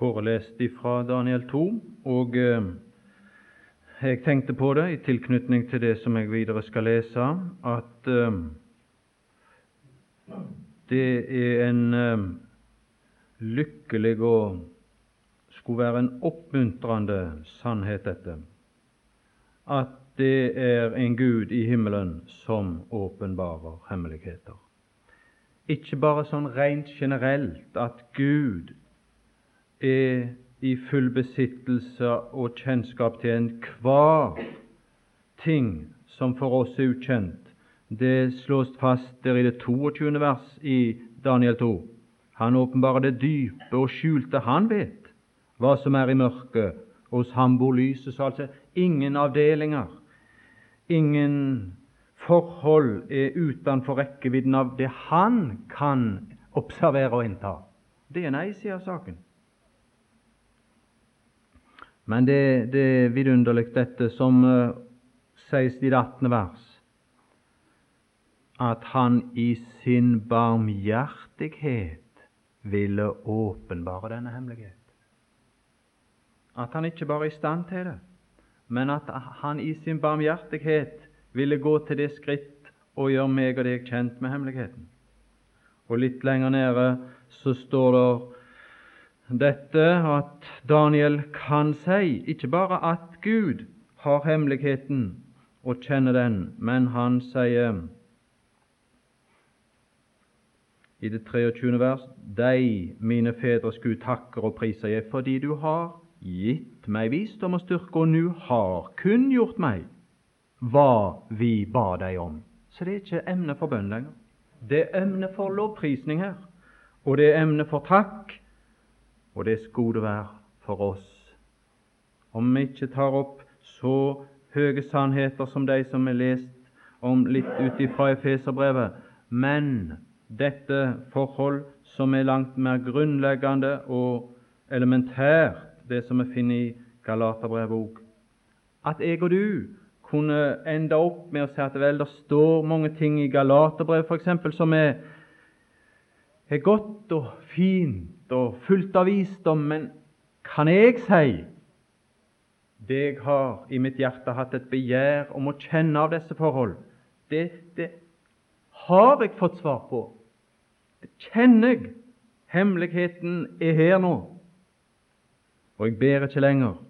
Kåre leste fra Daniel 2, og eh, jeg tenkte på det i tilknytning til det som jeg videre skal lese, at eh, det er en eh, lykkelig og skulle være en oppmuntrende sannhet, dette. At det er en Gud i himmelen som åpenbarer hemmeligheter. Ikke bare sånn rent generelt at Gud er i full besittelse og kjennskap til enhver ting som for oss er ukjent. Det slås fast der i det 22. vers i Daniel 2. Han åpenbarer det dype og skjulte. Han vet hva som er i mørket. Hos ham bor lyset. Så altså ingen avdelinger, ingen forhold er utenfor rekkevidden av det han kan observere og innta. Det er nei, sier saken. Men det, det er vidunderlig, dette som uh, sies i det 18. vers, at han i sin barmhjertighet ville åpenbare denne hemmelighet. At han ikke bare er i stand til det, men at han i sin barmhjertighet ville gå til det skritt og gjøre meg og deg kjent med hemmeligheten. Og litt lenger nede så står det dette at Daniel kan si ikke bare at Gud har hemmeligheten og kjenner den, men han sier i det 23. vers Deg, mine fedres Gud, takker og priser jeg fordi du har gitt meg visdom og styrke, og nu har kunngjort meg hva vi ba deg om. Så det er ikke emne for bønn lenger. Det er emne for lovprisning her, og det er emne for takk, og det skulle være for oss. Om vi ikke tar opp så høye sannheter som de som er lest om litt ut ifra Efeserbrevet, men dette forhold som er langt mer grunnleggende og elementært, det som vi finner i Galaterbrevet òg. At jeg og du kunne ende opp med å si at vel, det står mange ting i Galaterbrevet f.eks. som er, er godt og fint og fullt av visdom, men kan jeg si det jeg har i mitt hjerte hatt et begjær om å kjenne av disse forhold, det, det har jeg fått svar på. Det kjenner jeg. Hemmeligheten er her nå, og jeg ber ikke lenger.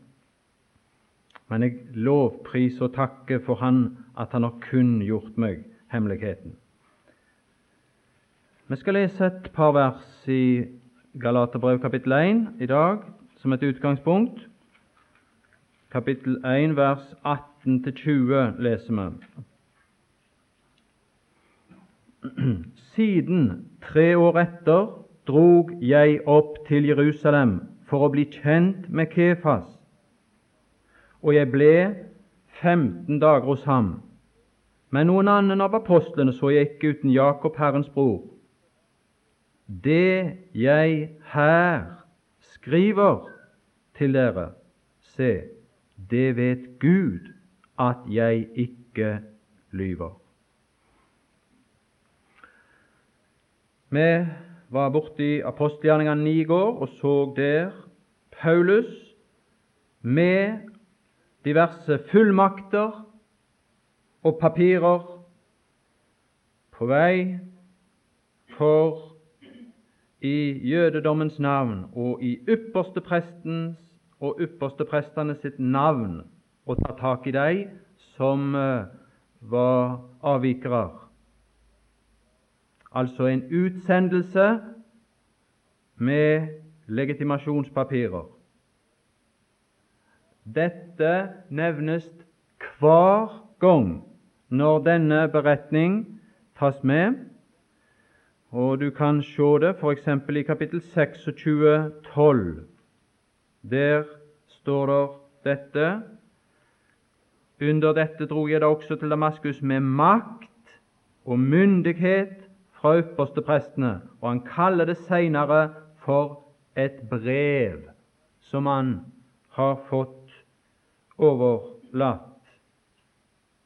Men jeg lovpriser og takker for Han at Han har kunngjort meg hemmeligheten. Vi skal lese et par vers i Galaterbrev kapittel 1 i dag som et utgangspunkt. Kapittel 1 vers 18-20 leser vi. Siden tre år etter drog jeg opp til Jerusalem for å bli kjent med Kefas og jeg ble 15 dager hos ham. Men noen annen av apostlene så jeg ikke uten Jakob, Herrens bror. Det jeg her skriver til dere, se, det vet Gud at jeg ikke lyver. Vi var borti apostelgjerningene 9 i går og så der Paulus med diverse fullmakter og papirer på vei for i jødedommens navn og i ypperste prestens og ypperste prestene sitt navn å ta tak i de som eh, var avvikere. Altså en utsendelse med legitimasjonspapirer. Dette nevnes hver gang når denne beretning tas med, og du kan se det f.eks. i kapittel 26, 12. Der står det dette Under dette dro jeg da også til Damaskus med makt og myndighet fra ypperste prestene, og han kaller det seinere for et brev som han har fått overlatt,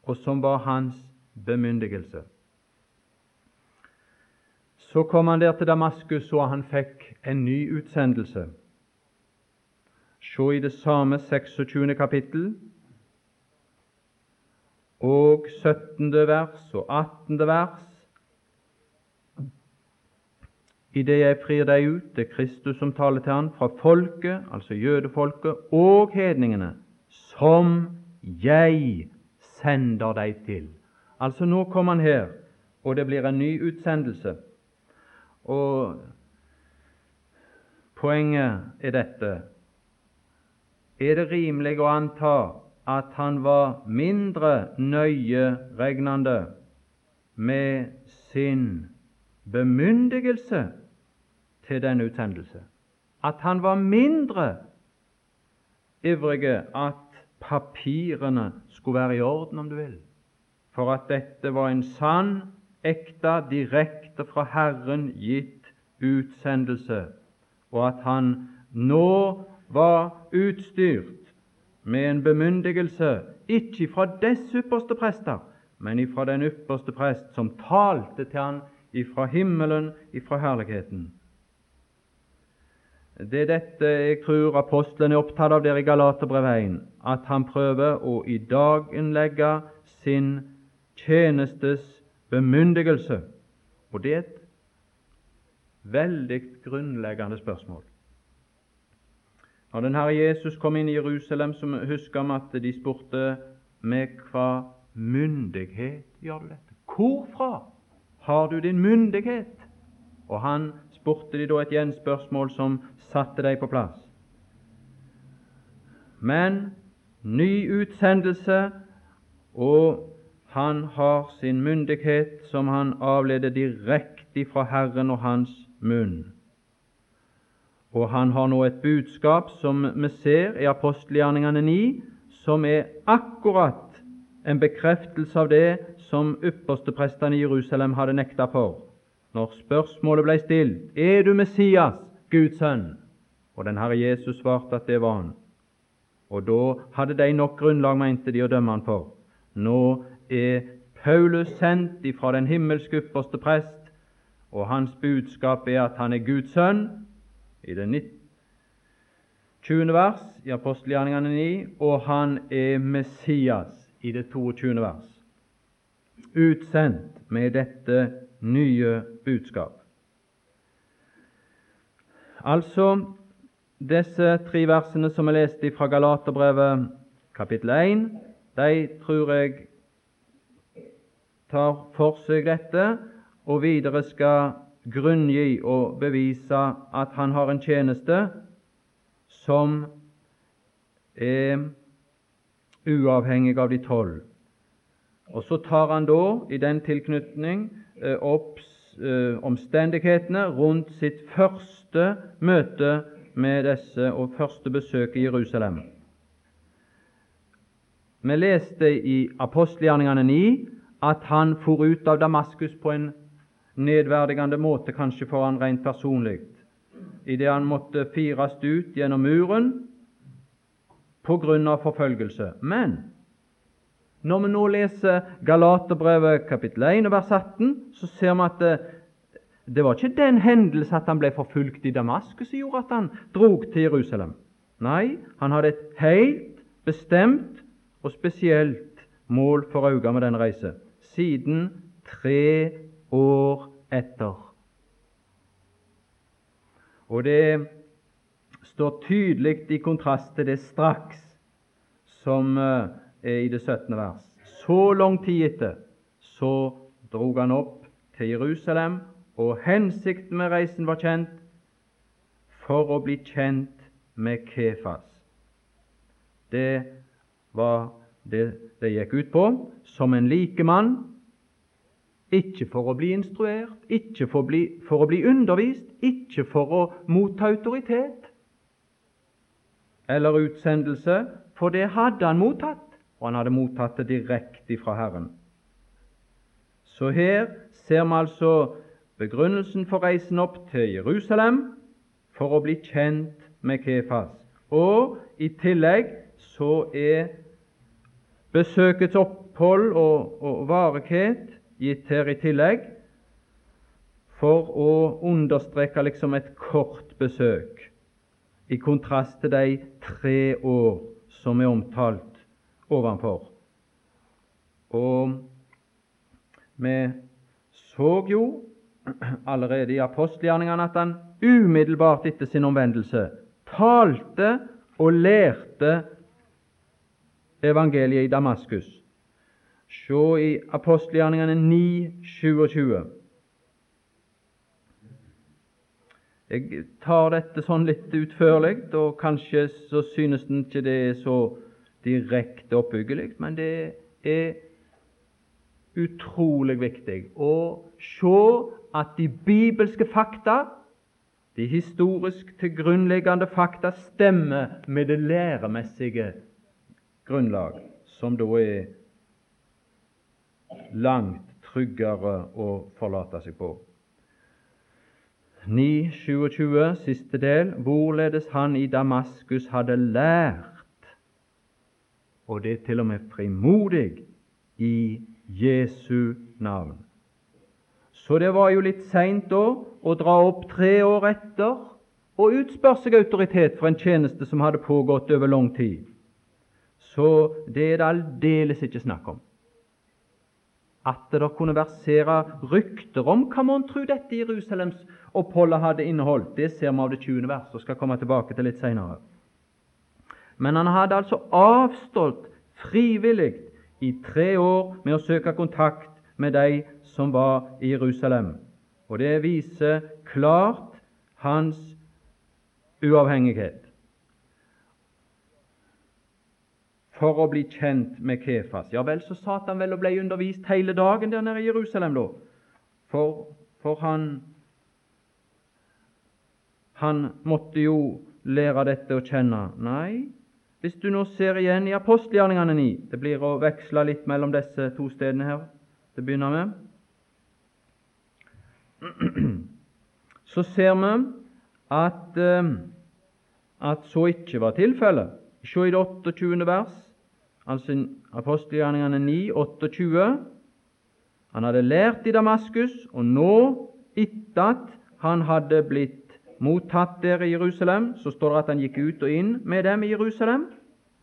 og som var hans bemyndigelse. Så kom han der til Damaskus, og han fikk en ny utsendelse. Se i det samme 26. kapittel og 17. vers og 18. vers. Idet jeg frir deg ut, det er Kristus som taler til han, fra folket, altså jødefolket, og hedningene, som jeg sender deg til. Altså Nå kom han her, og det blir en ny utsendelse. Og Poenget er dette Er det rimelig å anta at han var mindre nøyeregnende med sin bemyndigelse til denne utsendelse? At han var mindre ivrige at papirene skulle være i orden, om du vil, for at dette var en sann, ekte, direkte fra Herren gitt utsendelse og at han nå var utstyrt med en bemyndigelse ikke fra dess ypperste prester, men ifra den ypperste prest som talte til han ifra himmelen, ifra herligheten. Det er dette jeg tror apostelen er opptatt av der i Galaterbrevet 1, at han prøver å i dag innlegge sin tjenestes bemyndigelse. Og det er et veldig grunnleggende spørsmål. Når den Herre Jesus kom inn i Jerusalem, så husker vi at de spurte med hva myndighet gjør du dette? Hvorfra har du din myndighet? Og han spurte de da et gjenspørsmål som satte dem på plass. Men ny utsendelse, og han har sin myndighet som han avleder direkte fra Herren og Hans munn. Og han har nå et budskap som vi ser i apostelgjerningene 9, som er akkurat en bekreftelse av det som yppersteprestene i Jerusalem hadde nekta for. Når spørsmålet ble stilt er du Messias, Guds sønn, og den Herre Jesus svarte at det var han. Og da hadde de nok grunnlag, mente de, å dømme han for. Nå er Paulus sendt ifra den himmelske ypperste prest og hans budskap er at han er Guds sønn, i det 20. vers i apostelgjerningene 9, og han er Messias i det 22. vers. Utsendt med dette nye budskap. Altså, disse tre versene som er lest fra Galaterbrevet kapittel 1, de tror jeg tar for seg dette og videre skal grunngi og bevise at han har en tjeneste som er uavhengig av de tolv. Og Så tar han da i den tilknytning eh, opp eh, omstendighetene rundt sitt første møte med disse og første besøk i Jerusalem. Vi leste i apostelgjerningene 9 at han for ut av Damaskus på en nedverdigende måte, kanskje for han rent personlig, idet han måtte fires ut gjennom muren på grunn av forfølgelse. Men når vi nå leser Galaterbrevet kapittel 1 vers 18, så ser vi at det, det var ikke den hendelse at han ble forfulgt i Damaskus som gjorde at han drog til Jerusalem. Nei, han hadde et helt bestemt og spesielt mål for øye med denne reise. Siden tre år etter. Og det står tydelig i kontrast til det straks som eh, er i det 17. vers. Så lang tid etter så drog han opp til Jerusalem, og hensikten med reisen var kjent for å bli kjent med Kefas. Det var det det gikk ut på, som en likemann ikke for å bli instruert, ikke for å bli, for å bli undervist, ikke for å motta autoritet eller utsendelse, for det hadde han mottatt, og han hadde mottatt det direkte fra Herren. Så her ser vi altså begrunnelsen for reisen opp til Jerusalem for å bli kjent med Kefas. Og i tillegg så er besøkets opphold og, og varighet gitt her i tillegg for å understreke liksom et kort besøk. i kontrast til de tre år som er omtalt ovenfor. Og vi så jo allerede i apostelgjerningene at han umiddelbart etter sin omvendelse talte og lærte evangeliet i Damaskus. Se i apostelgjerningene 9, 27. Jeg tar dette sånn litt utførlig, og kanskje så synes den ikke det er så direkte oppbyggelig, men det er utrolig viktig å se at de bibelske fakta, de historisk til grunnleggende fakta, stemmer med det læremessige grunnlag, som da er langt tryggere å forlate seg på. 9.27, siste del, hvorledes han i Damaskus hadde lært, og det er til og med frimodig, i Jesu navn. Så det var jo litt seint da å dra opp tre år etter og utspørre seg autoritet for en tjeneste som hadde pågått over lang tid. Så det er det aldeles ikke snakk om. At det kunne versere rykter om hva mon tru dette Jerusalems oppholdet hadde inneholdt, det ser vi av det 20. vers, og skal komme tilbake til litt senere. Men han hadde altså avstått frivillig i tre år med å søke kontakt med de som var i Jerusalem. Og det viser klart hans uavhengighet. For å bli kjent med Kefas. Ja vel, så satt han vel og ble undervist hele dagen der nede i Jerusalem, da. For, for han han måtte jo lære dette å kjenne. Nei, hvis du nå ser igjen i apostelgjerningene 9 Det blir å veksle litt mellom disse to stedene her til å begynne med. Så ser vi at, eh, at så ikke var tilfellet. Se i det 28. vers, altså apostelgjerningene 9, 28. Han hadde lært i Damaskus, og nå, etter at han hadde blitt mottatt der i Jerusalem, så står det at han gikk ut og inn med dem i Jerusalem.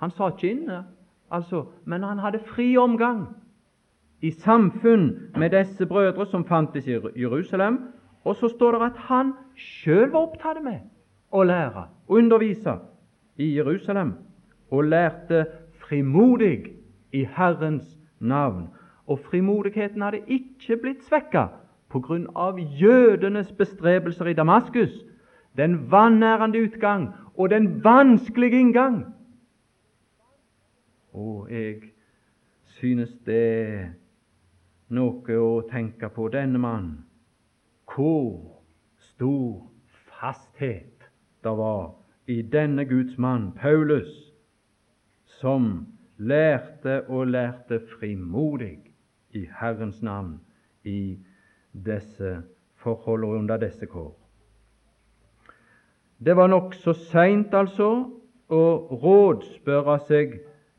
Han sa ikke inne, altså, men han hadde fri omgang i samfunn med disse brødre som fantes i Jerusalem. Og så står det at han sjøl var opptatt med å lære og undervise i Jerusalem, og lærte frimodig i Herrens navn. Og frimodigheten hadde ikke blitt svekka av jødenes bestrebelser i Damaskus den vanærende utgang og den vanskelige inngang. Og jeg synes det er noe å tenke på denne mann. Hvor stor fasthet det var i denne Guds mann, Paulus, som lærte og lærte frimodig i Herrens navn i disse forhold og under disse kår. Det var nokså seint, altså, å rådspørre seg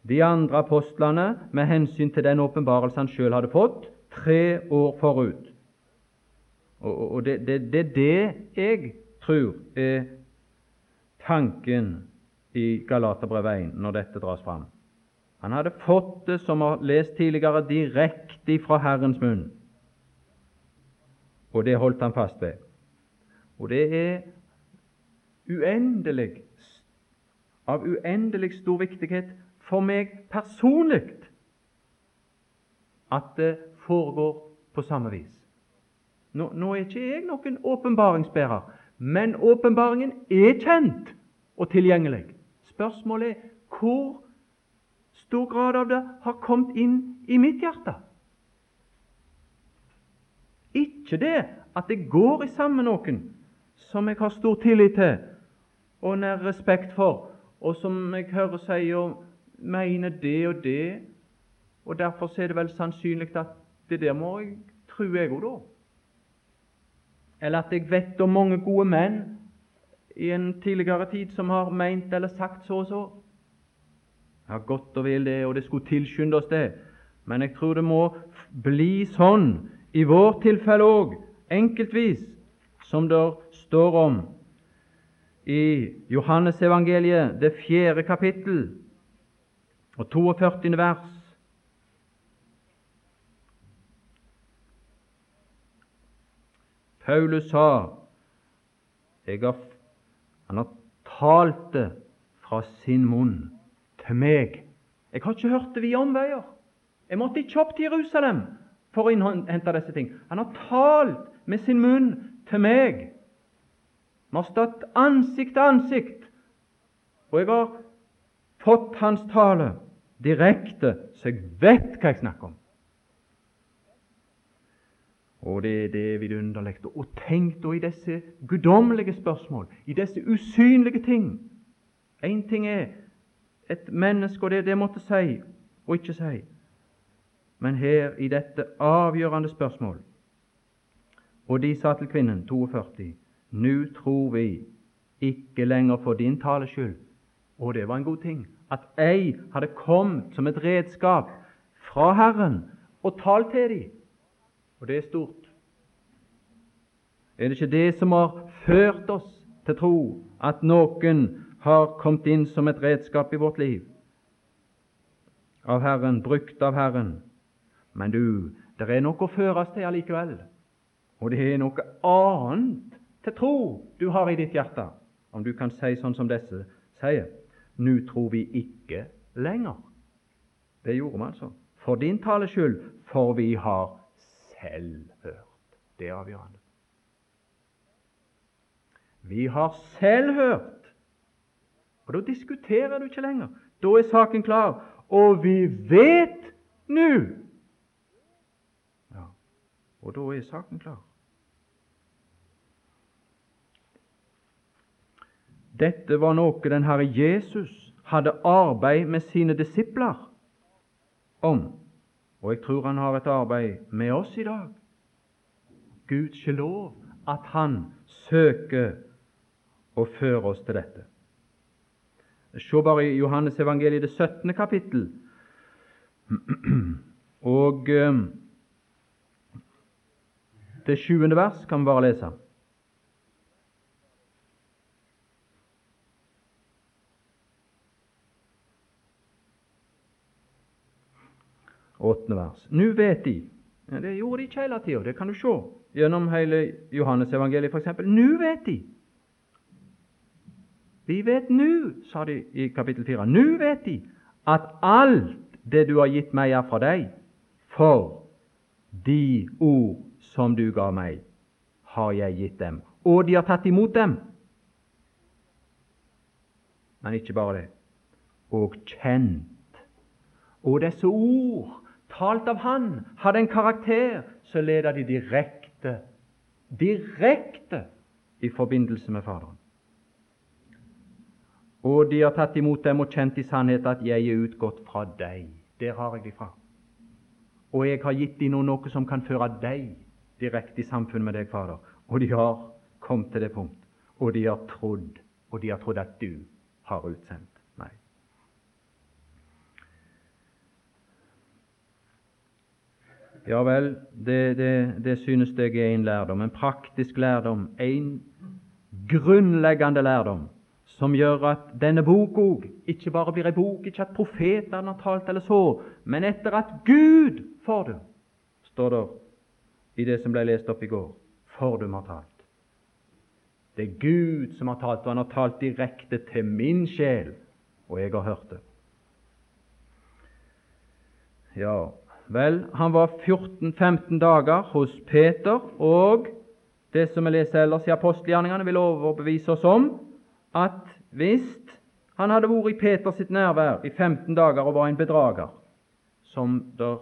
de andre apostlene med hensyn til den åpenbarelse han sjøl hadde fått tre år forut. Og Det er det, det, jeg tror er tanken i Galaterbrevet 1 når dette dras fram. Han hadde fått det, som vi har lest tidligere, direkte fra Herrens munn. Og det holdt han fast ved. Og det er uendelig, av uendelig stor viktighet for meg personlig at det foregår på samme vis. Nå, nå er ikke jeg noen åpenbaringsbærer, men åpenbaringen er kjent og tilgjengelig. Spørsmålet er hvor stor grad av det har kommet inn i mitt hjerte. Ikke det at det går i sammen med noen som jeg har stor tillit til, og nær respekt for, og som jeg hører sier mener det og det, og derfor er det vel sannsynlig at det der må jeg tro jeg òg, da. Eller at jeg vet om mange gode menn i en tidligere tid som har meint eller sagt så og så. Ja, godt og vel det, og det skulle tilskynde oss det, men jeg tror det må bli sånn i vårt tilfelle òg, enkeltvis, som det står om i Johannesevangeliet, det fjerde kapittel og 42. vers. Paulus sa jeg har, Han har talt det fra sin munn til meg. Jeg har ikke hørt det via omveier. Jeg måtte ikke opp til Jerusalem for å innhente disse ting. Han har talt med sin munn til meg. Vi har stått ansikt til ansikt, og jeg har fått hans tale direkte, så jeg vet hva jeg snakker om. Og det, det er vidunderlig. Og tenk da i disse guddommelige spørsmål, i disse usynlige ting. Én ting er et menneske og det det måtte si og ikke si. Men her i dette avgjørende spørsmål Og de sa til kvinnen, 42, nå tror vi ikke lenger for din tales skyld. Og det var en god ting at ei hadde kommet som et redskap fra Herren og talt til dem. Og det er stort. Er det ikke det som har ført oss til tro at noen har kommet inn som et redskap i vårt liv? Av Herren, brukt av Herren. Men du, det er noe å føres til allikevel. Og det er noe annet til tro du har i ditt hjerte, om du kan si sånn som disse sier. Nå tror vi ikke lenger. Det gjorde vi altså. For din tales skyld, for vi har selv hørt. Det er avgjørende. Vi har selv hørt. Og Da diskuterer du ikke lenger. Da er saken klar. Og vi vet nå ja. Og da er saken klar. Dette var noe den Herre Jesus hadde arbeid med sine disipler om, og jeg tror han har et arbeid med oss i dag. Guds lov at han søker å føre oss til dette. Se bare i Johannes evangeliet, det 17. kapittel, og eh, det 20. vers kan vi bare lese. Åttende vers. Nå vet de ja, Det gjorde de ikke hele tida, det kan du se gjennom hele Johannes-evangeliet f.eks. Nå vet de. Vi vet nå, sa de i kapittel 4, nå vet de at alt det du har gitt meg, er fra deg, for de ord som du ga meg, har jeg gitt dem, og de har tatt imot dem. Men ikke bare det, og kjent. Og disse ord talt av Han, hadde en karakter, så leder de direkte, direkte i forbindelse med Faderen. Og de har tatt imot dem og kjent i sannhet at jeg er utgått fra deg. Der har jeg de fra. Og jeg har gitt dem noe som kan føre deg direkte i samfunn med deg, Fader. Og de har kommet til det punkt. Og de har trodd, og de har trodd at du har utsendt. Ja vel, det, det, det synes jeg er en lærdom, en praktisk lærdom, en grunnleggende lærdom, som gjør at denne bok òg ikke bare blir ei bok, ikke at profetene har talt eller så, men etter at Gud får det, står det i det som ble lest opp i går, for dem har talt. Det er Gud som har talt, og han har talt direkte til min sjel, og jeg har hørt det. Ja, Vel, han var 14-15 dager hos Peter, og det som vi leser ellers i apostelgjerningene, vil overbevise oss om at hvis han hadde vært i Peters nærvær i 15 dager og var en bedrager, som der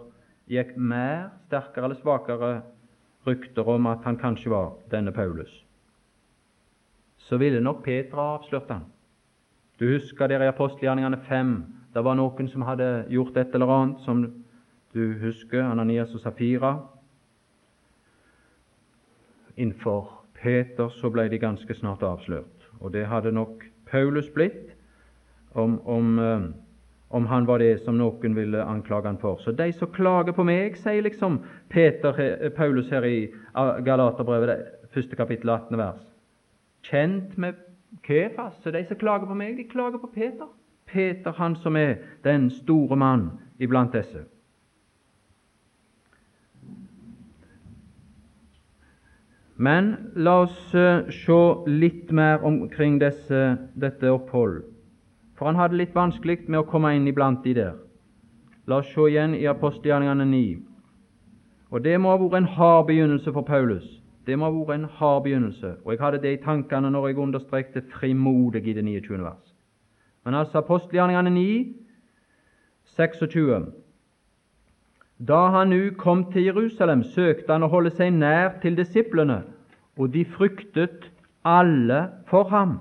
gikk mer, sterkere eller svakere rykter om at han kanskje var denne Paulus, så ville nok Peter ha avslørt han. Du husker der i apostelgjerningene 5, det var noen som hadde gjort et eller annet som du husker Ananias og Safira. Innenfor Peter så ble de ganske snart avslørt, og det hadde nok Paulus blitt om, om, eh, om han var det som noen ville anklage han for. Så de som klager på meg, sier liksom Peter, eh, Paulus her i Galaterbrevet, første kapittel 18. vers. Kjent med Kefas, så de som klager på meg, de klager på Peter. Peter, han som er den store mann iblant disse. Men la oss uh, se litt mer omkring disse, dette opphold. For han hadde litt vanskelig med å komme inn iblant de der. La oss se igjen i apostelgjerningene 9. Og Det må ha vært en hard begynnelse for Paulus. Det må ha vært en hard begynnelse. Og Jeg hadde det i tankene når jeg understrekte frimodig i det 29. vers. Men altså apostelgjerningene 9, 26. Da han nu kom til Jerusalem, søkte han å holde seg nær til disiplene, og de fryktet alle for ham.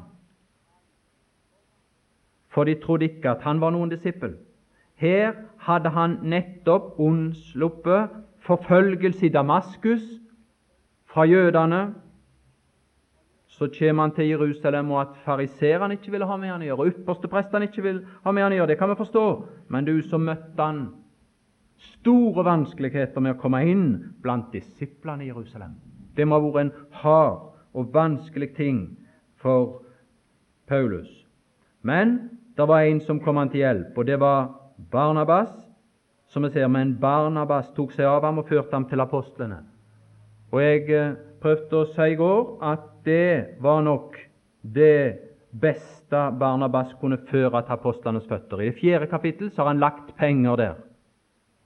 For de trodde ikke at han var noen disippel. Her hadde han nettopp unnsluppet forfølgelse i Damaskus fra jødene. Så kommer han til Jerusalem, og at fariseerne ikke ville ha med han å gjøre, og yppersteprestene ikke vil ha med han å gjøre, det kan vi forstå. Men du som møtte han store vanskeligheter med å komme inn blant disiplene i Jerusalem. Det må ha vært en hard og vanskelig ting for Paulus. Men det var en som kom han til hjelp, og det var Barnabas. Som vi ser, Men Barnabas tok seg av ham og førte ham til apostlene. Og Jeg eh, prøvde å si i går at det var nok det beste Barnabas kunne føre til apostlenes føtter. I det fjerde kapittel så har han lagt penger der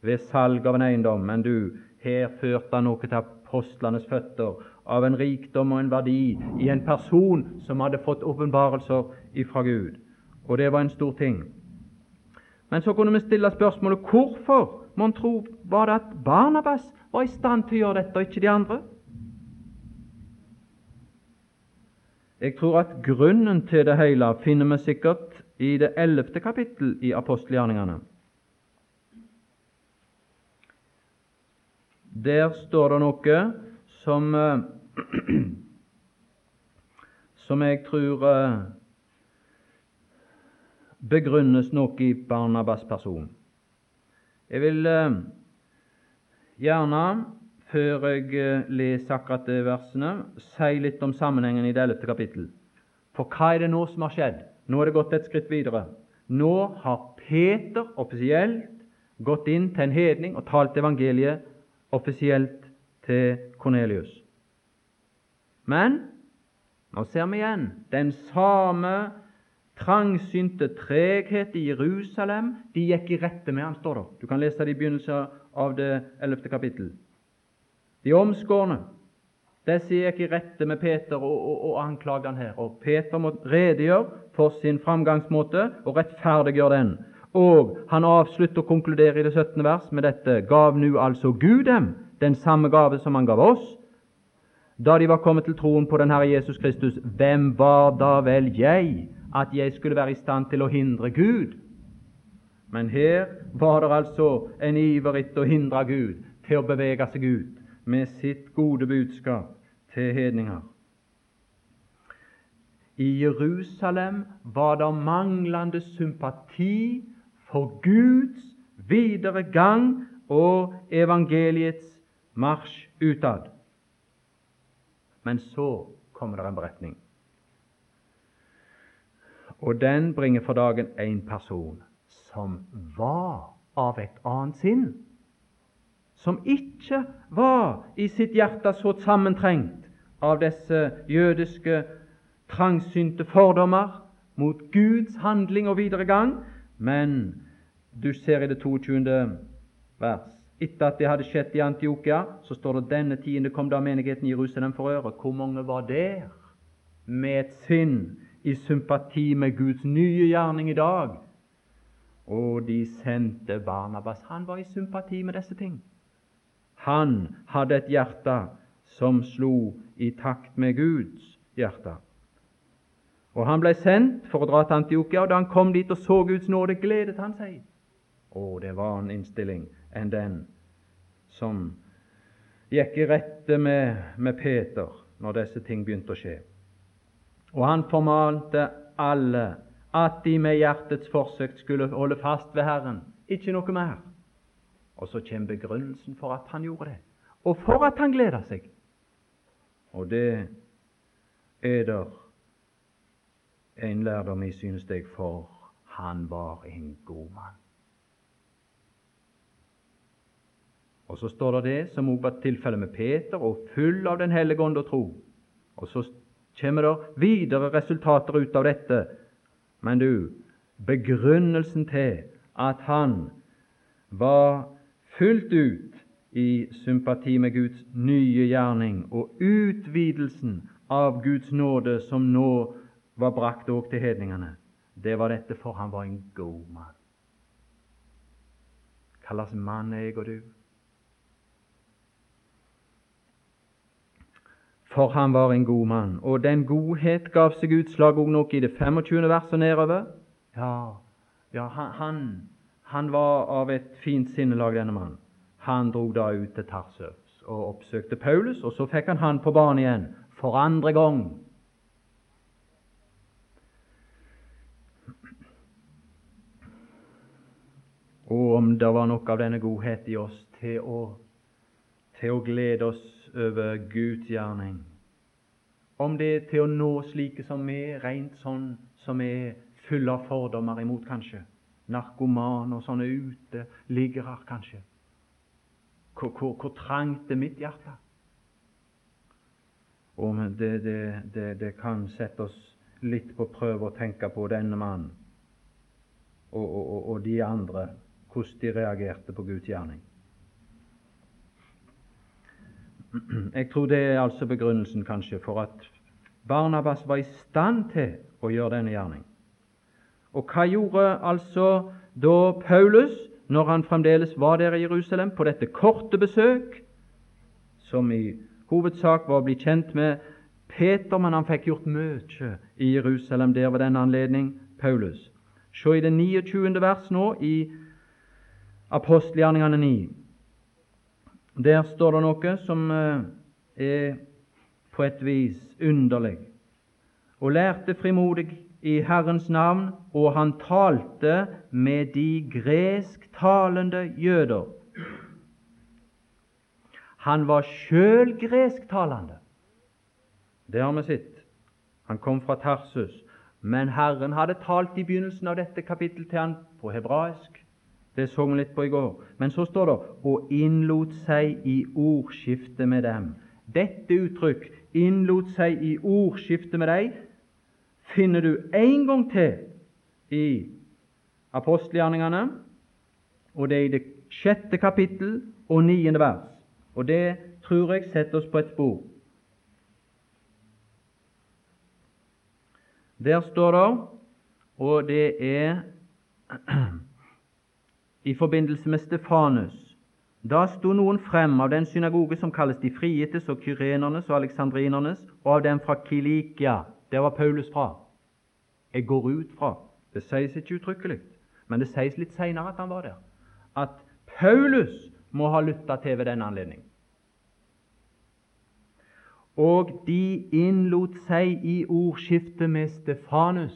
ved salg av en eiendom, men du, her førte han noe til apostlenes føtter av en rikdom og en verdi i en person som hadde fått åpenbarelser ifra Gud. Og det var en stor ting. Men så kunne vi stille spørsmålet hvorfor mon tro var det at Barnabas var i stand til å gjøre dette, og ikke de andre? Jeg tror at grunnen til det hele finner vi sikkert i det ellevte kapittel i apostelgjerningene. Der står det noe som eh, som jeg tror eh, begrunnes noe i Barnabas person. Jeg vil eh, gjerne, før jeg leser akkurat de versene, si litt om sammenhengen i det ellevte kapittel. For hva er det nå som har skjedd? Nå er det gått et skritt videre. Nå har Peter offisielt gått inn til en hedning og talt evangeliet offisielt til Kornelius. Men nå ser vi igjen den samme trangsynte treghet i Jerusalem. De gikk i rette med han, står det. Du kan lese det i begynnelsen av det ellevte kapittel. De omskårne, disse gikk i rette med Peter og, og, og anklagde han her. Og Peter må redegjøre for sin framgangsmåte og rettferdiggjøre den. Og han avslutter og konkluderer i det 17. vers med dette gav nu altså Gud dem den samme gave som han gav oss, da de var kommet til troen på den Herre Jesus Kristus. Hvem var da vel jeg, at jeg skulle være i stand til å hindre Gud? Men her var det altså en iver etter å hindre Gud til å bevege seg ut med sitt gode budskap til hedninger. I Jerusalem var det manglende sympati for Guds videre gang og evangeliets marsj utad. Men så kommer det en beretning. Og den bringer for dagen en person som var av et annet sinn. Som ikke var i sitt hjerte så sammentrengt av disse jødiske trangsynte fordommer mot Guds handling og videre gang, men du ser i det 22. vers etter at det hadde skjedd i Antiokia, så står det denne tiende kom da menigheten i Jerusalem for øre. Hvor mange var der med et sinn i sympati med Guds nye gjerning i dag? Og de sendte Barnabas. Han var i sympati med disse ting. Han hadde et hjerte som slo i takt med Guds hjerte. Og Han ble sendt for å dra til Antiokia, og da han kom dit og så Guds nåde, gledet han seg. Å, det var en innstilling enn den som gikk i rette med, med Peter når disse ting begynte å skje. Og han formante alle at de med hjertets forsøk skulle holde fast ved Herren, ikke noe mer. Og så kommer begrunnelsen for at han gjorde det, og for at han gleda seg. Og det er der en lærdom i, synes jeg, for han var en god mann. Og så står det det som også var tilfellet med Peter, og full av Den hellige ånd og tro. Og så kommer det videre resultater ut av dette. Men du, begrunnelsen til at han var fullt ut i sympati med Guds nye gjerning og utvidelsen av Guds nåde som nå var brakt òg til hedningene, det var dette, for han var en god mann. Hva slags mann er jeg og du? For han var en god mann, og den godhet gav seg utslag òg nok i det 25. verset nedover. Ja, ja han, han, var av et fint sinnelag, denne mannen. Han drog da ut til Tarsus og oppsøkte Paulus, og så fikk han han på banen igjen for andre gang. Og om det var nok av denne godhet i oss til å, til å glede oss over Guds gjerning, om det er til å nå slike som er rent sånn som er fulle av fordommer imot, kanskje, narkoman og sånne uteliggere, kanskje. Hvor, hvor, hvor trangt er mitt hjerte? Og det, det, det, det, kan sette oss litt på prøve å tenke på denne mannen og, og, og de andre hvordan de reagerte på Guds gjerning. Jeg tror det er altså begrunnelsen kanskje for at Barnabas var i stand til å gjøre denne gjerning. Og hva gjorde altså da Paulus når han fremdeles var der i Jerusalem på dette korte besøk, som i hovedsak var å bli kjent med Peter, men han fikk gjort mye i Jerusalem der ved denne anledning, Paulus. Se i det 29. vers nå i apostelgjerningene 9. Der står det noe som eh, er på et vis underlig. Og lærte frimodig i Herrens navn, og han talte med de gresktalende jøder. Han var sjøl gresktalende. Det har vi sett. Han kom fra Tarsus. Men Herren hadde talt i begynnelsen av dette kapittel til han på hebraisk. Det så vi litt på i går. Men så står det 'og innlot seg i ordskifte med dem'. Dette uttrykk 'innlot seg i ordskifte med deg' finner du en gang til i apostelgjerningene, og det er i det sjette kapittel og niende vers. Og det tror jeg setter oss på et spor. Der står det, og det er i forbindelse med Stefanus. Da sto noen frem av den synagoge som kalles de frietes og kyrenernes og aleksandrinernes, og av dem fra Kilikia. Der var Paulus fra. Jeg går ut fra Det sies ikke uttrykkelig, men det sies litt seinere at han var der. At Paulus må ha lytta til ved den anledning. Og de innlot seg i ordskiftet med Stefanus.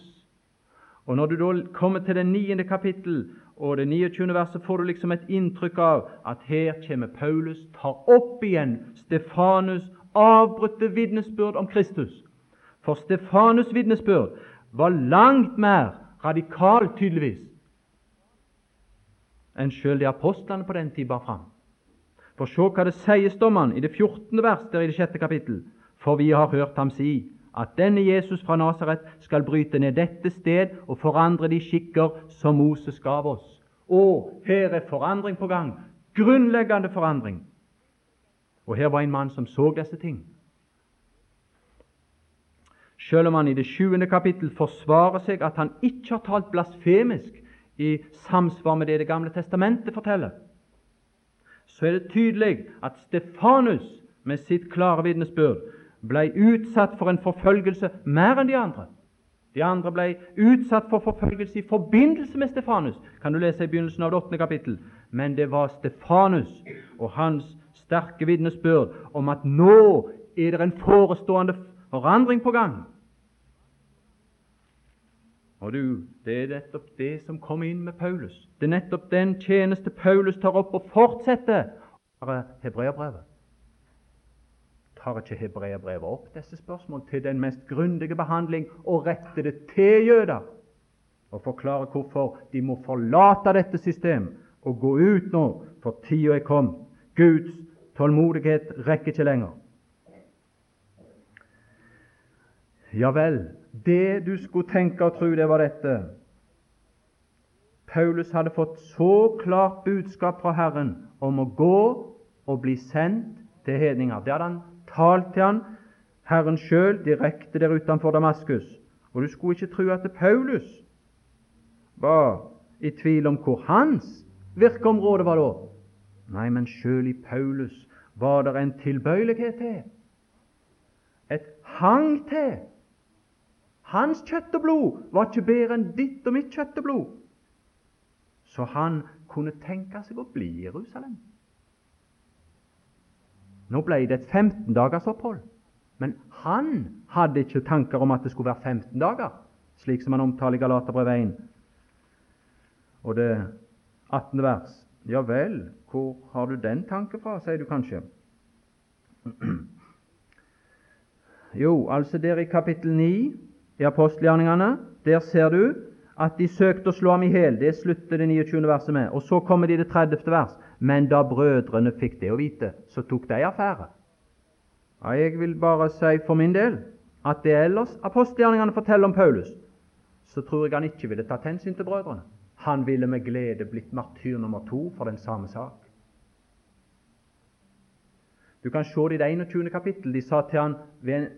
Og Når du da kommer til det niende kapittel og det 29. verset får du liksom et inntrykk av at her kommer Paulus, tar opp igjen Stefanus' avbrutte vitnesbyrd om Kristus. For Stefanus' vitnesbyrd var langt mer radikal, tydeligvis, enn sjøl de apostlene på den tid bar fram. For se hva det sies om han i det 14. vers der i det 6. kapittel. For vi har hørt ham si at denne Jesus fra Nasaret skal bryte ned dette sted og forandre de skikker som Moses gav oss. Og her er forandring på gang. Grunnleggende forandring. Og her var en mann som så disse ting. Selv om han i det sjuende kapittel forsvarer seg at han ikke har talt blasfemisk i samsvar med det Det gamle testamentet forteller, så er det tydelig at Stefanus med sitt klare vitnesbyrd ble utsatt for en forfølgelse mer enn de andre. De andre ble utsatt for forfølgelse i forbindelse med Stefanus, kan du lese i begynnelsen av det åttende kapittel. Men det var Stefanus og hans sterke vitnesbyrd om at nå er det en forestående forandring på gang. Og du, Det er nettopp det som kom inn med Paulus. Det er nettopp den tjeneste Paulus tar opp og fortsetter. Hebreabrevet tar ikke hebreerbrevet opp disse spørsmål til den mest grundige behandling og retter det til jøder og forklarer hvorfor de må forlate dette systemet og gå ut nå, for tida er kommet. Guds tålmodighet rekker ikke lenger. Ja vel, det du skulle tenke og tro, det var dette. Paulus hadde fått så klart budskap fra Herren om å gå og bli sendt til hedninger. Det hadde han talt til han, Herren sjøl direkte der utenfor Damaskus. Og du skulle ikke tro at Paulus var i tvil om hvor hans virkeområde var da. Nei, men sjøl i Paulus var det en tilbøyelighet til, et hang til. Hans kjøtt og blod var ikke bedre enn ditt og mitt kjøtt og blod. Så han kunne tenke seg å bli i Jerusalem. Nå ble det et 15 dagers opphold, men han hadde ikke tanker om at det skulle være 15 dager, slik som han omtaler i Galaterbrevet 1 og det 18. vers. Ja vel, hvor har du den tanken fra, sier du kanskje. Jo, altså der i kapittel 9 i apostelgjerningene, der ser du at de søkte å slå ham i hjel. Det slutter det 29. verset med. Og så kommer de i det 30. vers. Men da brødrene fikk det å vite, så tok de affære. Ja, jeg vil bare si for min del at det ellers apostelgjerningene forteller om Paulus, så tror jeg han ikke ville tatt hensyn til brødrene. Han ville med glede blitt martyr nummer to for den samme sak. Du kan se det i det 21. kapittel. De sa til han ved en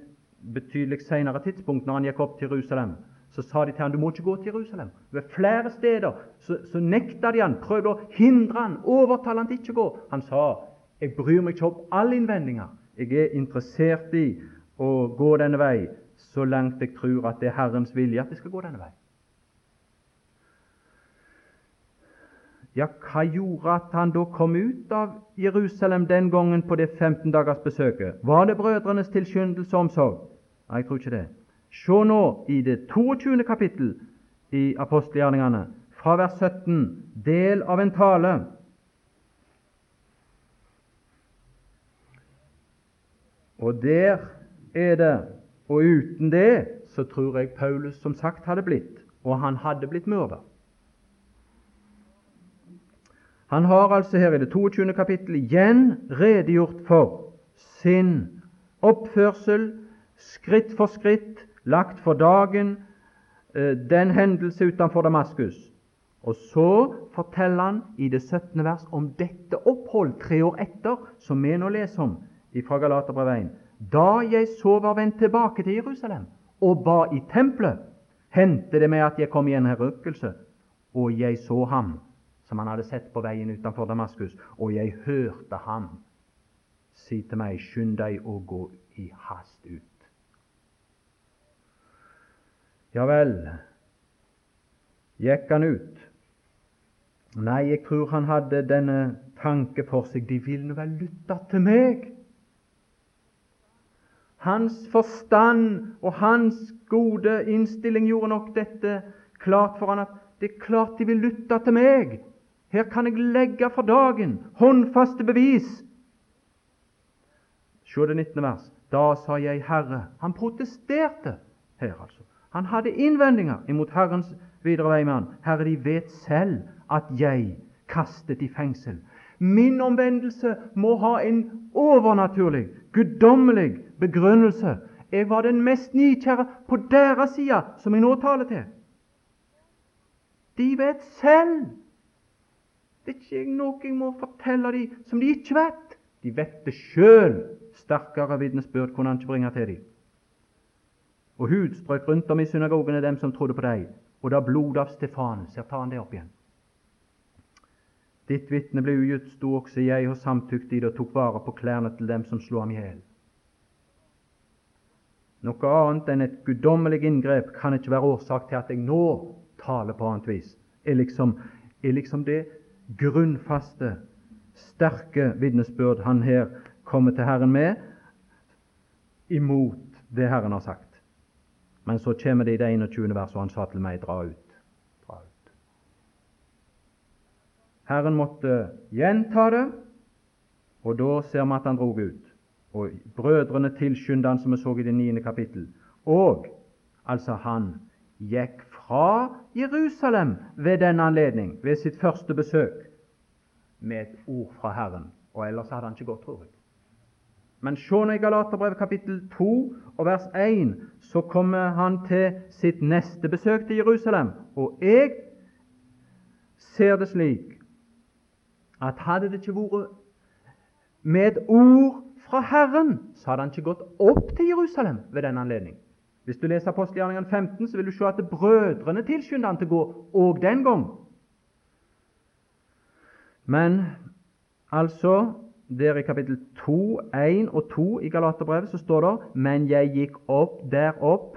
betydelig senere tidspunkt, når han gikk opp til Jerusalem, så sa de til han, du må ikke gå til Jerusalem. Ved flere steder så, så nekta de han, prøvde å hindre han, overtale han til ikke å gå. Han sa, jeg bryr meg ikke om alle innvendinger. Jeg er interessert i å gå denne vei så langt jeg tror at det er Herrens vilje at jeg skal gå denne vei. Ja, hva gjorde at han da kom ut av Jerusalem den gangen på det 15 dagers besøket? Var det brødrenes tilskyndelse og omsorg? Nei, jeg tror ikke det. Se nå i det 22. kapittel i apostelgjerningene, fra vers 17, del av en tale. Og der er det, og uten det så tror jeg Paulus som sagt hadde blitt, og han hadde blitt myrda. Han har altså her i det 22. kapittel igjen redegjort for sin oppførsel, skritt for skritt, lagt for dagen eh, den hendelse utenfor Damaskus. Og så forteller han i det 17. vers om dette opphold tre år etter, som vi nå leser om fra Galaterbrevet 1. Da jeg så var vendt tilbake til Jerusalem og ba i tempelet, hendte det meg at jeg kom i en herykkelse, og jeg så ham som han hadde sett på veien utenfor Damaskus, og jeg hørte ham si til meg, skynd deg å gå i hast ut. Ja vel, gikk han ut? Nei, jeg tror han hadde denne tanke for seg, de vil nå vel lytte til meg. Hans forstand og hans gode innstilling gjorde nok dette klart for han at det er klart de vil lytte til meg. Her kan jeg legge for dagen håndfaste bevis. Se det 19. vers. Da sa jeg Herre. Han protesterte her, altså. Han hadde innvendinger imot Herrens videre vei med han. Herre, de vet selv at jeg kastet i fengsel. Min omvendelse må ha en overnaturlig, guddommelig begrunnelse. Jeg var den mest nykjære på deres side, som jeg nå taler til. De vet selv det er ikke noe jeg må fortelle dem som de ikke vet. De vet det sjøl. Sterkere vitnesbyrd kunne han ikke bringe til dem. Og hud strøk rundt om i synagogene dem som trodde på deg, og da blodet av Stefanus Her tar han det opp igjen. Ditt vitne ble ugitt, sto også jeg og samtykte i det og tok vare på klærne til dem som slo ham i hjel. Noe annet enn et guddommelig inngrep kan ikke være årsak til at jeg nå taler på annet vis. Er liksom, er liksom det grunnfaste, sterke vitnesbyrd han her kommer til Herren med, imot det Herren har sagt. Men så kommer det i det 21. verset, og han sa til meg, dra ut. Dra ut. Herren måtte gjenta det, og da ser vi at han drog ut. Og brødrene tilskyndte han, som vi så i det 9. kapittel. Og altså han gikk fra Jerusalem ved denne anledning, ved sitt første besøk, med et ord fra Herren. Og ellers hadde han ikke gått, tror jeg. Men se nå i Galaterbrevet kapittel 2 og vers 1, så kommer han til sitt neste besøk til Jerusalem. Og jeg ser det slik at hadde det ikke vært med et ord fra Herren, så hadde han ikke gått opp til Jerusalem ved den anledning. Hvis du leser apostelgjerningene 15, så vil du se at brødrene tilskyndet han til å gå òg den gang. Men altså der i kapittel 2, 1 og 2 i Galaterbrevet så står det Men jeg gikk opp der opp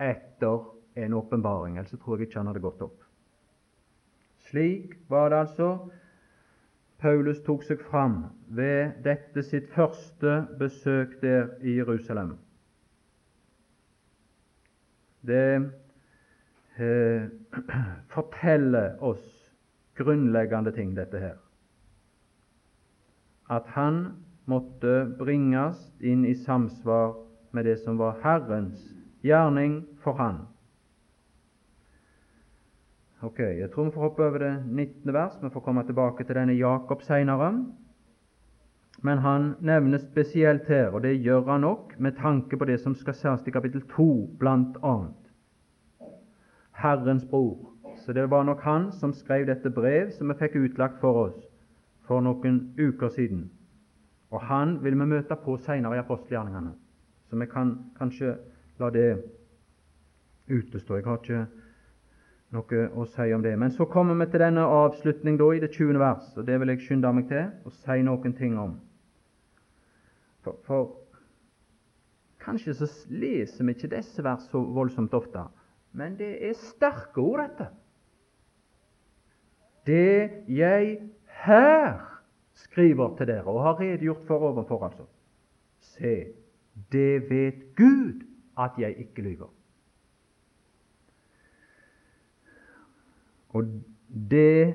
etter en åpenbaring. Ellers tror jeg ikke han hadde gått opp. Slik var det altså Paulus tok seg fram ved dette sitt første besøk der i Jerusalem. Det eh, forteller oss grunnleggende ting, dette her at han måtte bringes inn i samsvar med det som var Herrens gjerning for han. Ok, Jeg tror vi får hoppe over det 19. vers. Vi får komme tilbake til denne Jakob seinere. Men han nevnes spesielt her, og det gjør han nok med tanke på det som skal sies i kapittel 2, blant annet. Herrens bror. Så det var nok han som skrev dette brev som vi fikk utlagt for oss for noen uker siden. Og han vil vi møte på senere i apostelgjerningene, så vi kan kanskje la det utestå. Jeg har ikke noe å si om det. Men så kommer vi til denne avslutning da, i det 20. vers, og det vil jeg skynde meg til å si noen ting om. For, for kanskje så leser vi ikke disse vers så voldsomt ofte, men det er sterke ord, dette. Det jeg her skriver til dere og har redegjort for overfor, altså. Se, det vet Gud at jeg ikke lyver. Og det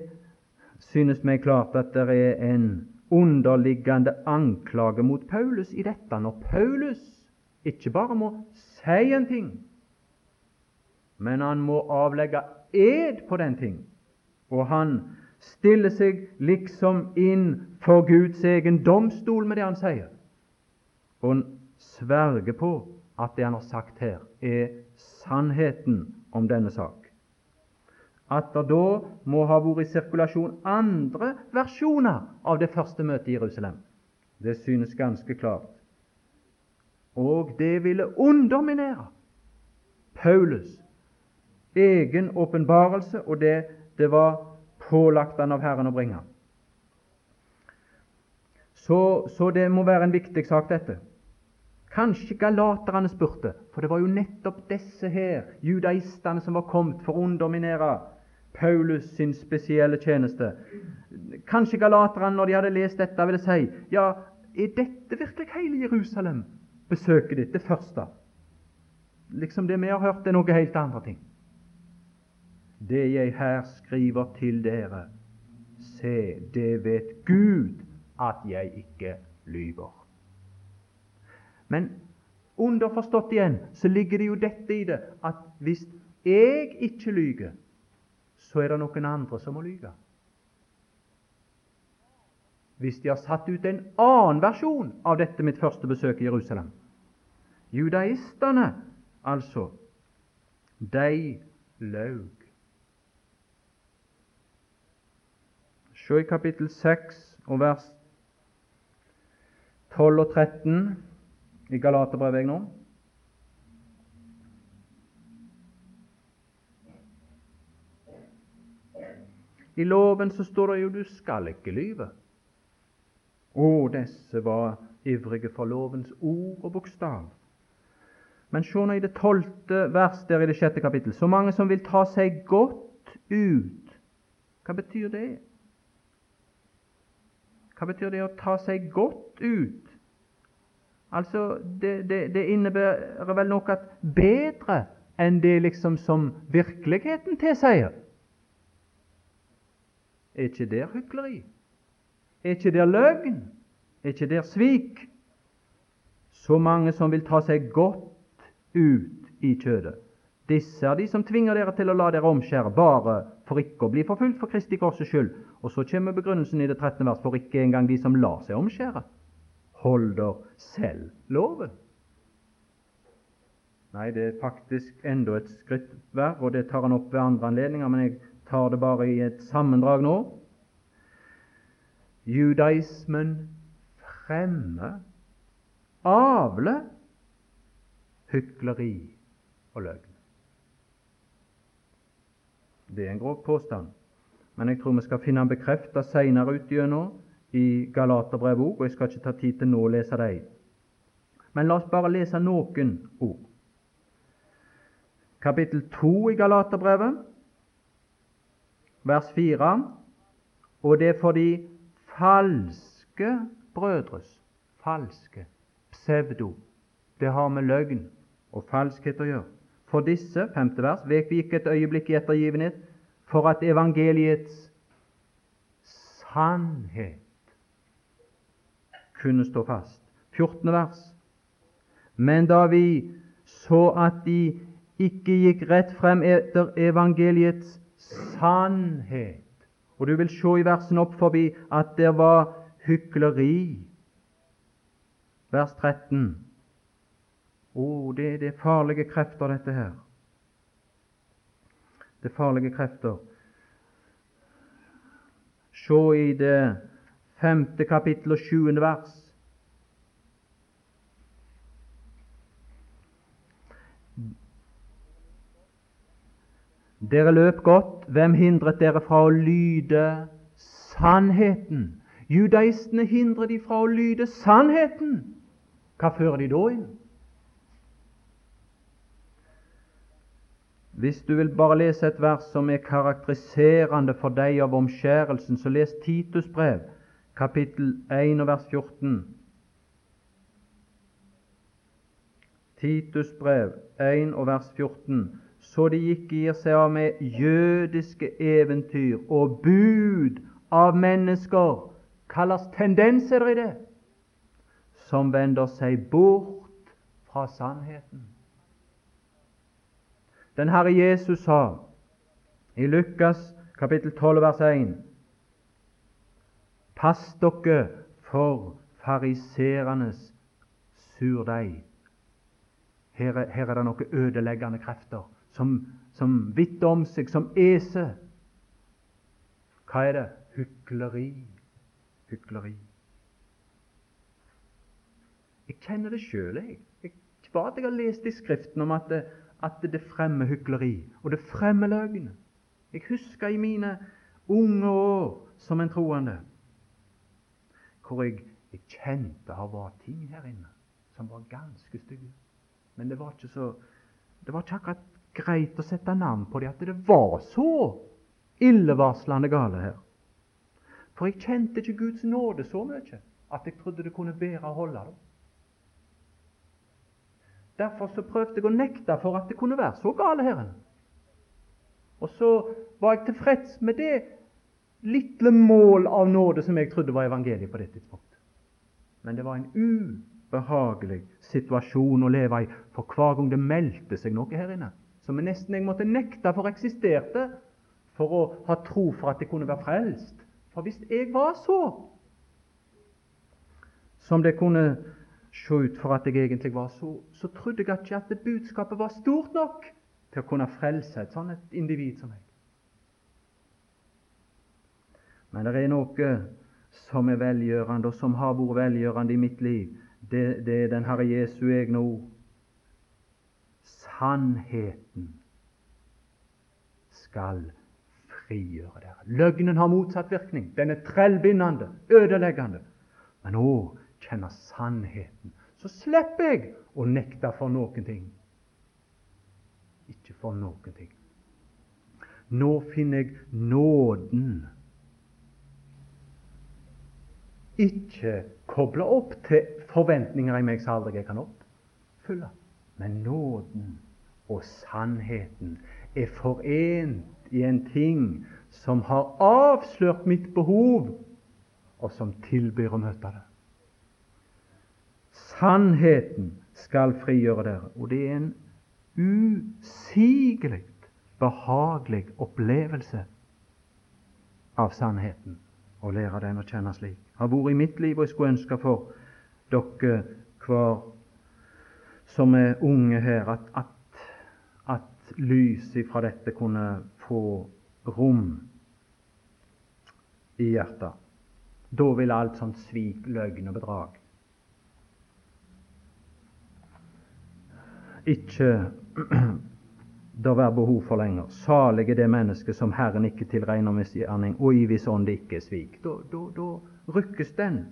synes meg klart at det er en underliggende anklage mot Paulus i dette, når Paulus ikke bare må si en ting, men han må avlegge ed på den ting. Og han stille seg liksom inn for Guds egen domstol med det han sier, og han sverger på at det han har sagt her, er sannheten om denne sak. At det da må ha vært i sirkulasjon andre versjoner av det første møtet i Jerusalem, det synes ganske klart. Og det ville underminere Paulus' egen åpenbarelse, og det, det var pålagt han av Herren å bringe. Så, så, det må være en viktig sak, dette. Kanskje galaterne spurte, for det var jo nettopp disse her, judaistene, som var kommet for å underminere Paulus sin spesielle tjeneste. Kanskje galaterne, når de hadde lest dette, ville si ja, er dette virkelig hele Jerusalem? Besøket ditt, det første? Liksom det vi har hørt, er noe helt andre ting det jeg her skriver til dere, se, det vet Gud at jeg ikke lyver. Men underforstått igjen så ligger det jo dette i det at hvis jeg ikke lyver, så er det noen andre som må lyve. Hvis de har satt ut en annen versjon av dette mitt første besøk i Jerusalem Judaistene, altså, de løg. Se i kapittel 6 og vers 12 og 13 i Galaterbrevet nå. I loven så står det jo 'du skal ikke lyve'. Å, disse var ivrige for lovens ord og bokstav. Men se nå i det tolvte vers der i det sjette kapittel. Så mange som vil ta seg godt ut. Hva betyr det? Hva betyr det å ta seg godt ut? Altså, Det, det, det innebærer vel noe bedre enn det liksom som virkeligheten tilsier. Er ikke det hykleri? Er ikke det løgn? Er ikke der svik? Så mange som vil ta seg godt ut i kjødet. Disse er de som tvinger dere til å la dere omskjære, bare for ikke å bli forfulgt for Kristi Korses skyld. Og så kommer begrunnelsen i det 13. vers, for ikke engang de som lar seg omskjære, holder selv loven. Nei, det er faktisk enda et skritt verre, og det tar han opp ved andre anledninger, men jeg tar det bare i et sammendrag nå. Judaismen fremmer, avler hykleri og løgn. Det er en grov påstand, men jeg tror vi skal finne den bekreftet senere utgjennom i Galaterbrevet òg, og jeg skal ikke ta tid til nå å lese dem. Men la oss bare lese noen ord. Kapittel 2 i Galaterbrevet, vers 4. Og det er fordi falske brødres falske psevdo det har med løgn og falskhet å gjøre. For disse, femte vers, vek vi ikke et øyeblikk i ettergivenhet for at evangeliets sannhet kunne stå fast. 14. vers. Men da vi så at de ikke gikk rett frem etter evangeliets sannhet Og du vil se i versen opp forbi at det var hykleri. Vers 13. Å, oh, det, det er farlige krefter, dette her. Det farlige krefter. Se i det femte kapittel og sjuende vers. Dere løp godt, hvem hindret dere fra å lyde sannheten? Judaistene hindrer de fra å lyde sannheten. Hva fører de da inn? Hvis du vil bare lese et vers som er karakteriserende for deg av omskjærelsen, så les Titus brev, kapittel 1 og vers 14. Titus brev 1 og vers 14. Så de ikke gir seg av med jødiske eventyr og bud av mennesker. kalles tendenser i det? Som vender seg bort fra sannheten. Den Herre Jesus sa i Lukas kapittel 12 vers 1 Pass dere for fariserenes surdeig. Her, her, er det noen ødeleggende krefter som, som vitter om seg, som eser. Hva er det? Hykleri. Hykleri. Jeg kjenner det sjøl, jeg. jeg. At jeg har lest i Skriften om at det, at det fremmer hykleri, og det fremmer løgn. Jeg husker i mine unge år som en troende hvor jeg, jeg kjente det var ting her inne som var ganske stygge. Men det var ikke så det var ikke akkurat greit å sette navn på det, at det var så illevarslende gale her. For jeg kjente ikke Guds nåde så mye at jeg trodde det kunne bære å holde det. Derfor så prøvde jeg å nekte for at det kunne være så gale her. Og så var jeg tilfreds med det lille mål av nåde som jeg trodde var evangeliet på det tidspunktet. Men det var en ubehagelig situasjon å leve i, for hver gang det meldte seg noe her inne, som jeg nesten jeg måtte nekte for eksisterte, for å ha tro for at jeg kunne være frelst. For hvis jeg var så som det kunne se ut for at jeg egentlig var så, så trodde jeg ikke at budskapet var stort nok til å kunne frelse et sånt individ som meg. Men det er noe som er velgjørende, og som har vært velgjørende i mitt liv. Det, det er den Herre Jesu egne ord. Sannheten skal frigjøre dere. Løgnen har motsatt virkning. Den er trellbindende, ødeleggende. Men å, kjenner sannheten, så slipper jeg å nekte for noen ting. Ikke for noen ting. Nå finner jeg nåden ikke koble opp til forventninger i meg som aldri jeg kan oppfylle. Men nåden og sannheten er forent i en ting som har avslørt mitt behov, og som tilbyr å møte det. Sannheten skal frigjøre dere. Og det er en usigelig behagelig opplevelse av sannheten å lære den å kjenne slik. Det har vært i mitt liv, og jeg skulle ønske for dere hver som er unge her, at, at, at lyset fra dette kunne få rom i hjertet. Da ville alt sånt svik, løgn og bedrag ikke det være behov for lenger. Salig er det mennesket som Herren ikke tilregner misgjerning, og i hvis ånd ikke er svik. Da, da, da rykkes den.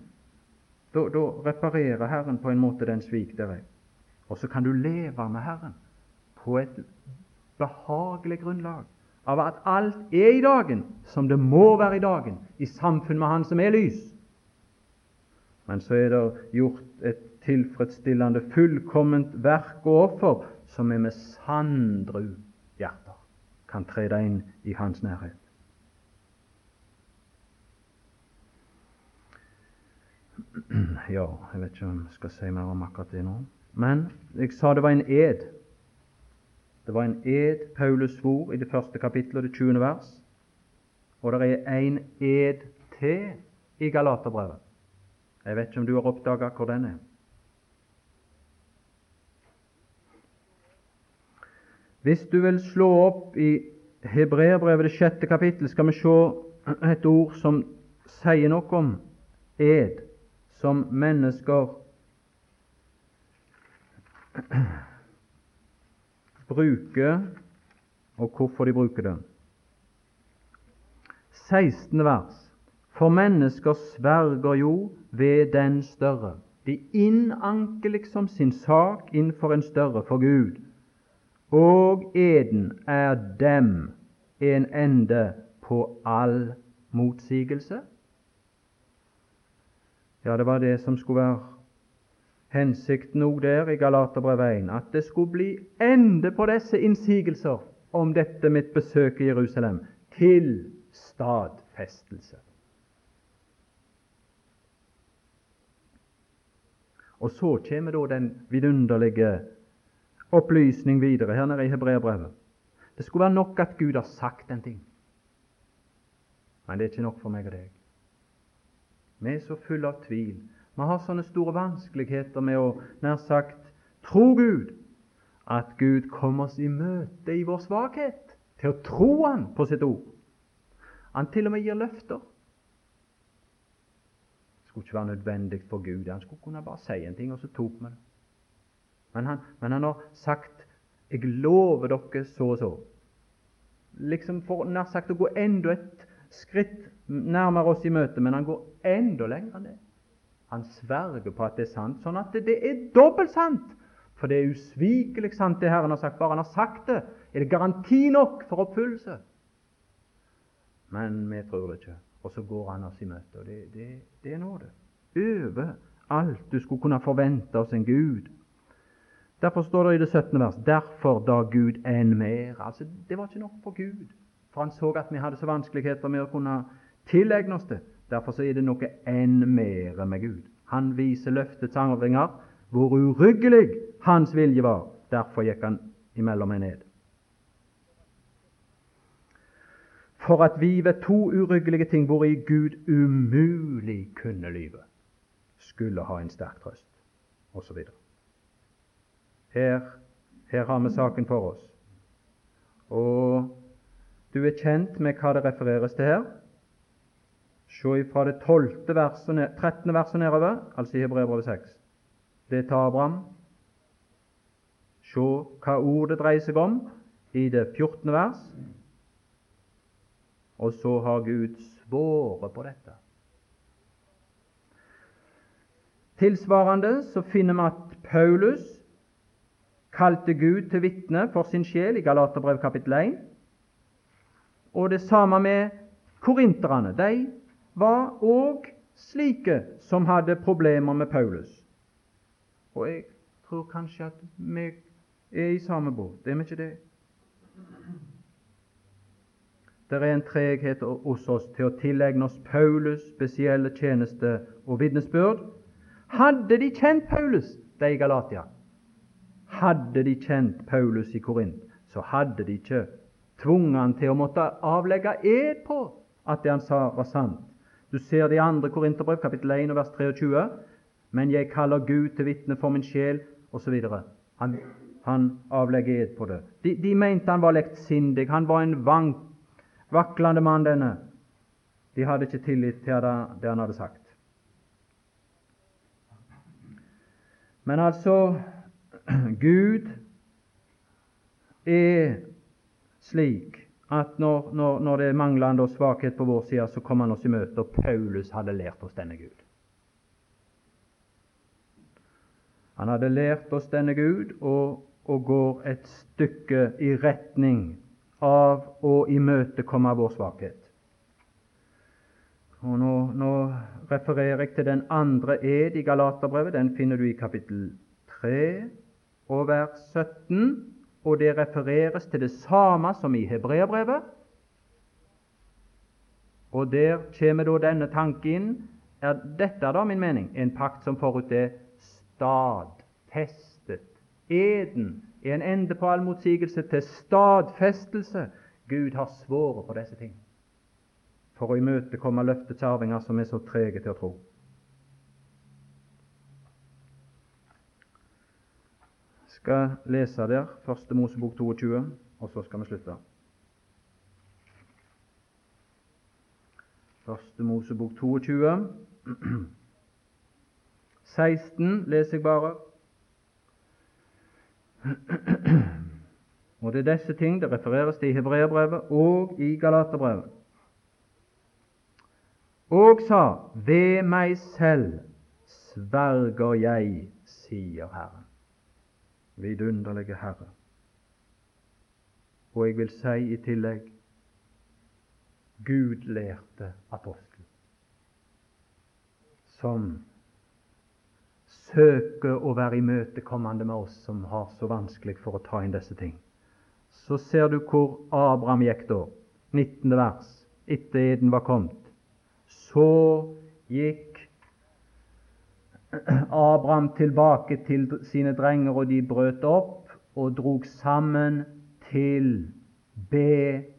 Da, da, reparerer Herren på en måte den svik der er. Og så kan du leve med Herren på et behagelig grunnlag av at alt er i dagen som det må være i dagen, i samfunn med Han som er lys. Men så er det gjort et tilfredsstillende, fullkomment verk og offer som er med sandru hjerter kan trede inn i hans nærhet. Ja, jeg vet ikke om jeg skal si mer om akkurat det nå. Men jeg sa det var en ed. Det var en ed Paulus svor i det første kapittelet, det 20. vers. Og det er en ed til i Galaterbrevet. Jeg vet ikke om du har oppdaga hvor den er. Hvis du vil slå opp i Hebreerbrevet det sjette kapittel, skal vi se et ord som sier noe om ed som mennesker bruker, og hvorfor de bruker det. 16. vers. For mennesker sverger jo ved den større. De innanker liksom sin sak innenfor en større for Gud og eden er dem en ende på all motsigelse. Ja, det var det som skulle være hensikten òg der i Galaterbrevet 1, at det skulle bli ende på disse innsigelser om dette mitt besøk i Jerusalem, til stadfestelse. Og så kommer da den vidunderlige opplysning videre her nede i Hebreerbrevet. Det skulle være nok at Gud har sagt en ting. Men det er ikke nok for meg og deg. Vi er så fulle av tvil. Vi har sånne store vanskeligheter med å nær sagt tro Gud, at Gud kommer oss i møte i vår svakhet, til å tro Han på sitt ord. Han til og med gir løfter. Det skulle ikke være nødvendig for Gud. Han skulle kunne bare si en ting, og så tok vi det. Men han, men han, har sagt 'Jeg lover dere så og så'. Liksom for nær sagt å gå enda et skritt nærmere oss i møte, men han går enda lenger enn det. Han sverger på at det er sant, sånn at det, det er dobbelt sant. For det er usvikelig sant, det Herren har sagt. Bare Han har sagt det, er det garanti nok for oppfyllelse. Men vi tror det ikke. Og så går Han oss i møte. og Det, det, det er nåde. Over alt du skulle kunne forvente oss en Gud Derfor står det i det 17. vers derfor da Gud enn mer. Altså, Det var ikke nok for Gud, for han så at vi hadde så vanskeligheter med å kunne tilegne oss det. Derfor så er det noe enn mer med Gud. Han viser løftets arvinger hvor uryggelig hans vilje var. Derfor gikk han imellom en ned. For at vi ved to uryggelige ting hvori Gud umulig kunne lyve, skulle ha en sterk trøst, osv. Her, her har vi saken for oss. Og du er kjent med hva det refereres til her. Se fra det 12. Verset, 13. verset nedover, altså i Hebrevet 6. Det tar Abraham. Se hva ord det dreier seg om i det 14. vers. Og så har Gud svoret på dette. Tilsvarende så finner vi at Paulus kalte Gud til vitne for sin sjel i Galaterbrev kapittel 1. Og det samme med korinterne. De var òg slike som hadde problemer med Paulus. Og jeg tror kanskje at vi er i samme båt. Er vi ikke det? Det er en treghet hos oss til å tilegne oss Paulus' spesielle tjeneste og vitnesbyrd. Hadde de kjent Paulus, de i Galatia, hadde de kjent Paulus i Korint, så hadde de ikke tvunget han til å måtte avlegge ed på at det han sa, var sant. Du ser det i 2. Korinterbrev, kapittel 1, vers 23. Men jeg kaller Gud til vitne for min sjel, osv. Han, han avlegger ed på det. De, de mente han var lektsindig. han var en vank, vaklende mann, denne. De hadde ikke tillit til det han hadde sagt. Men altså Gud er slik at når, når, når det er manglende og svakhet på vår side, så kommer han oss i møte, og Paulus hadde lært oss denne Gud. Han hadde lært oss denne Gud og, og går et stykke i retning av å imøtekomme vår svakhet. Og nå, nå, refererer jeg til den andre ed i Galaterbrevet. Den finner du i kapittel 3 og vers 17 og det refereres til det samme som i hebreerbrevet. Og der kommer da denne tanken. Er dette da min mening en pakt som forut er stadfestet? Eden er en ende på all motsigelse til stadfestelse. Gud har svoret på disse ting for å imøtekomme løftets arvinger som er så trege til å tro. Skal lese der, Første Mosebok 22, og så skal vi slutte. Første Mosebok 22. 16 leser jeg bare. Og det er disse ting det refereres til i Hebreerbrevet og i Galaterbrevet. Og sa, ved meg selv sverger jeg, sier Herren vidunderlige Herre. Og jeg vil si i tillegg Gud lærte apostel, som søker å være imøtekommende med oss som har så vanskelig for å ta inn disse ting. Så ser du hvor Abraham gikk da. 19. vers. Etter eden var kommet. Så gikk Abraham tilbake til sine drenger, og de brøt opp og drog sammen til Beerseba.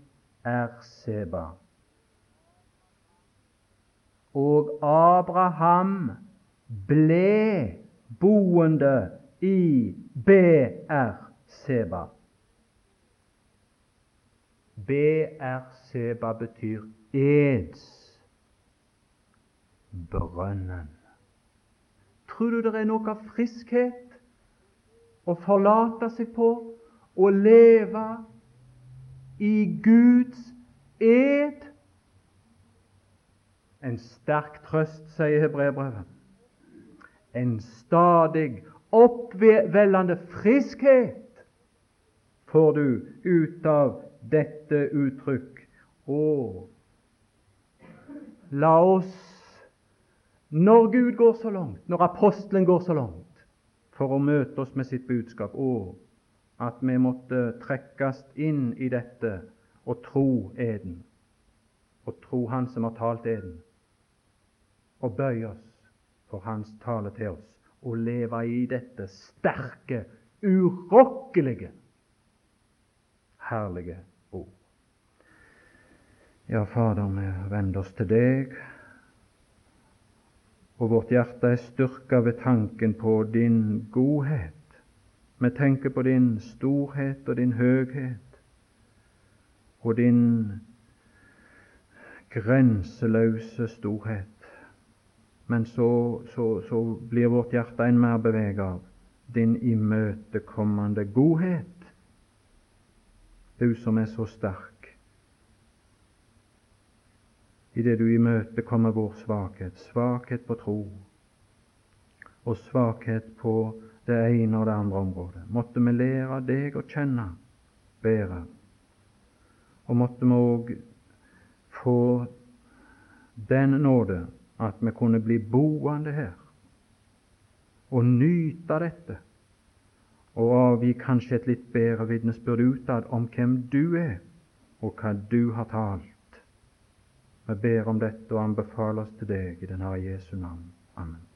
Og Abraham ble boende i Beerseba. Beerseba betyr eds brønnen. Tror du det er noe friskhet å forlate seg på å leve i Guds ed? En sterk trøst, sier hebreerbrevet. En stadig oppvellende friskhet får du ut av dette uttrykk. Å, la oss når Gud går så langt, når apostelen går så langt for å møte oss med sitt budskap, og at vi måtte trekkes inn i dette og tro eden, og tro Han som har talt eden, og bøye oss for Hans tale til oss, og leve i dette sterke, urokkelige, herlige ord. Ja, Fader, vi vender oss til deg og vårt hjerte er styrka ved tanken på din godhet. Vi tenker på din storhet og din høghet og din grenseløse storhet. Men så, så, så blir vårt hjerte en mer beveget av din imøtekommende godhet, du som er så sterk idet du imøtekommer vår svakhet, svakhet på tro og svakhet på det ene og det andre området. Måtte vi lære deg å kjenne bedre, og måtte vi òg få den nåde at vi kunne bli boende her og nyte dette, og avgi kanskje et litt bedre vitnesbyrd utad om hvem du er, og hva du har talt. Vi ber om dette og anbefaler oss til deg i den herre Jesu navn. Amen.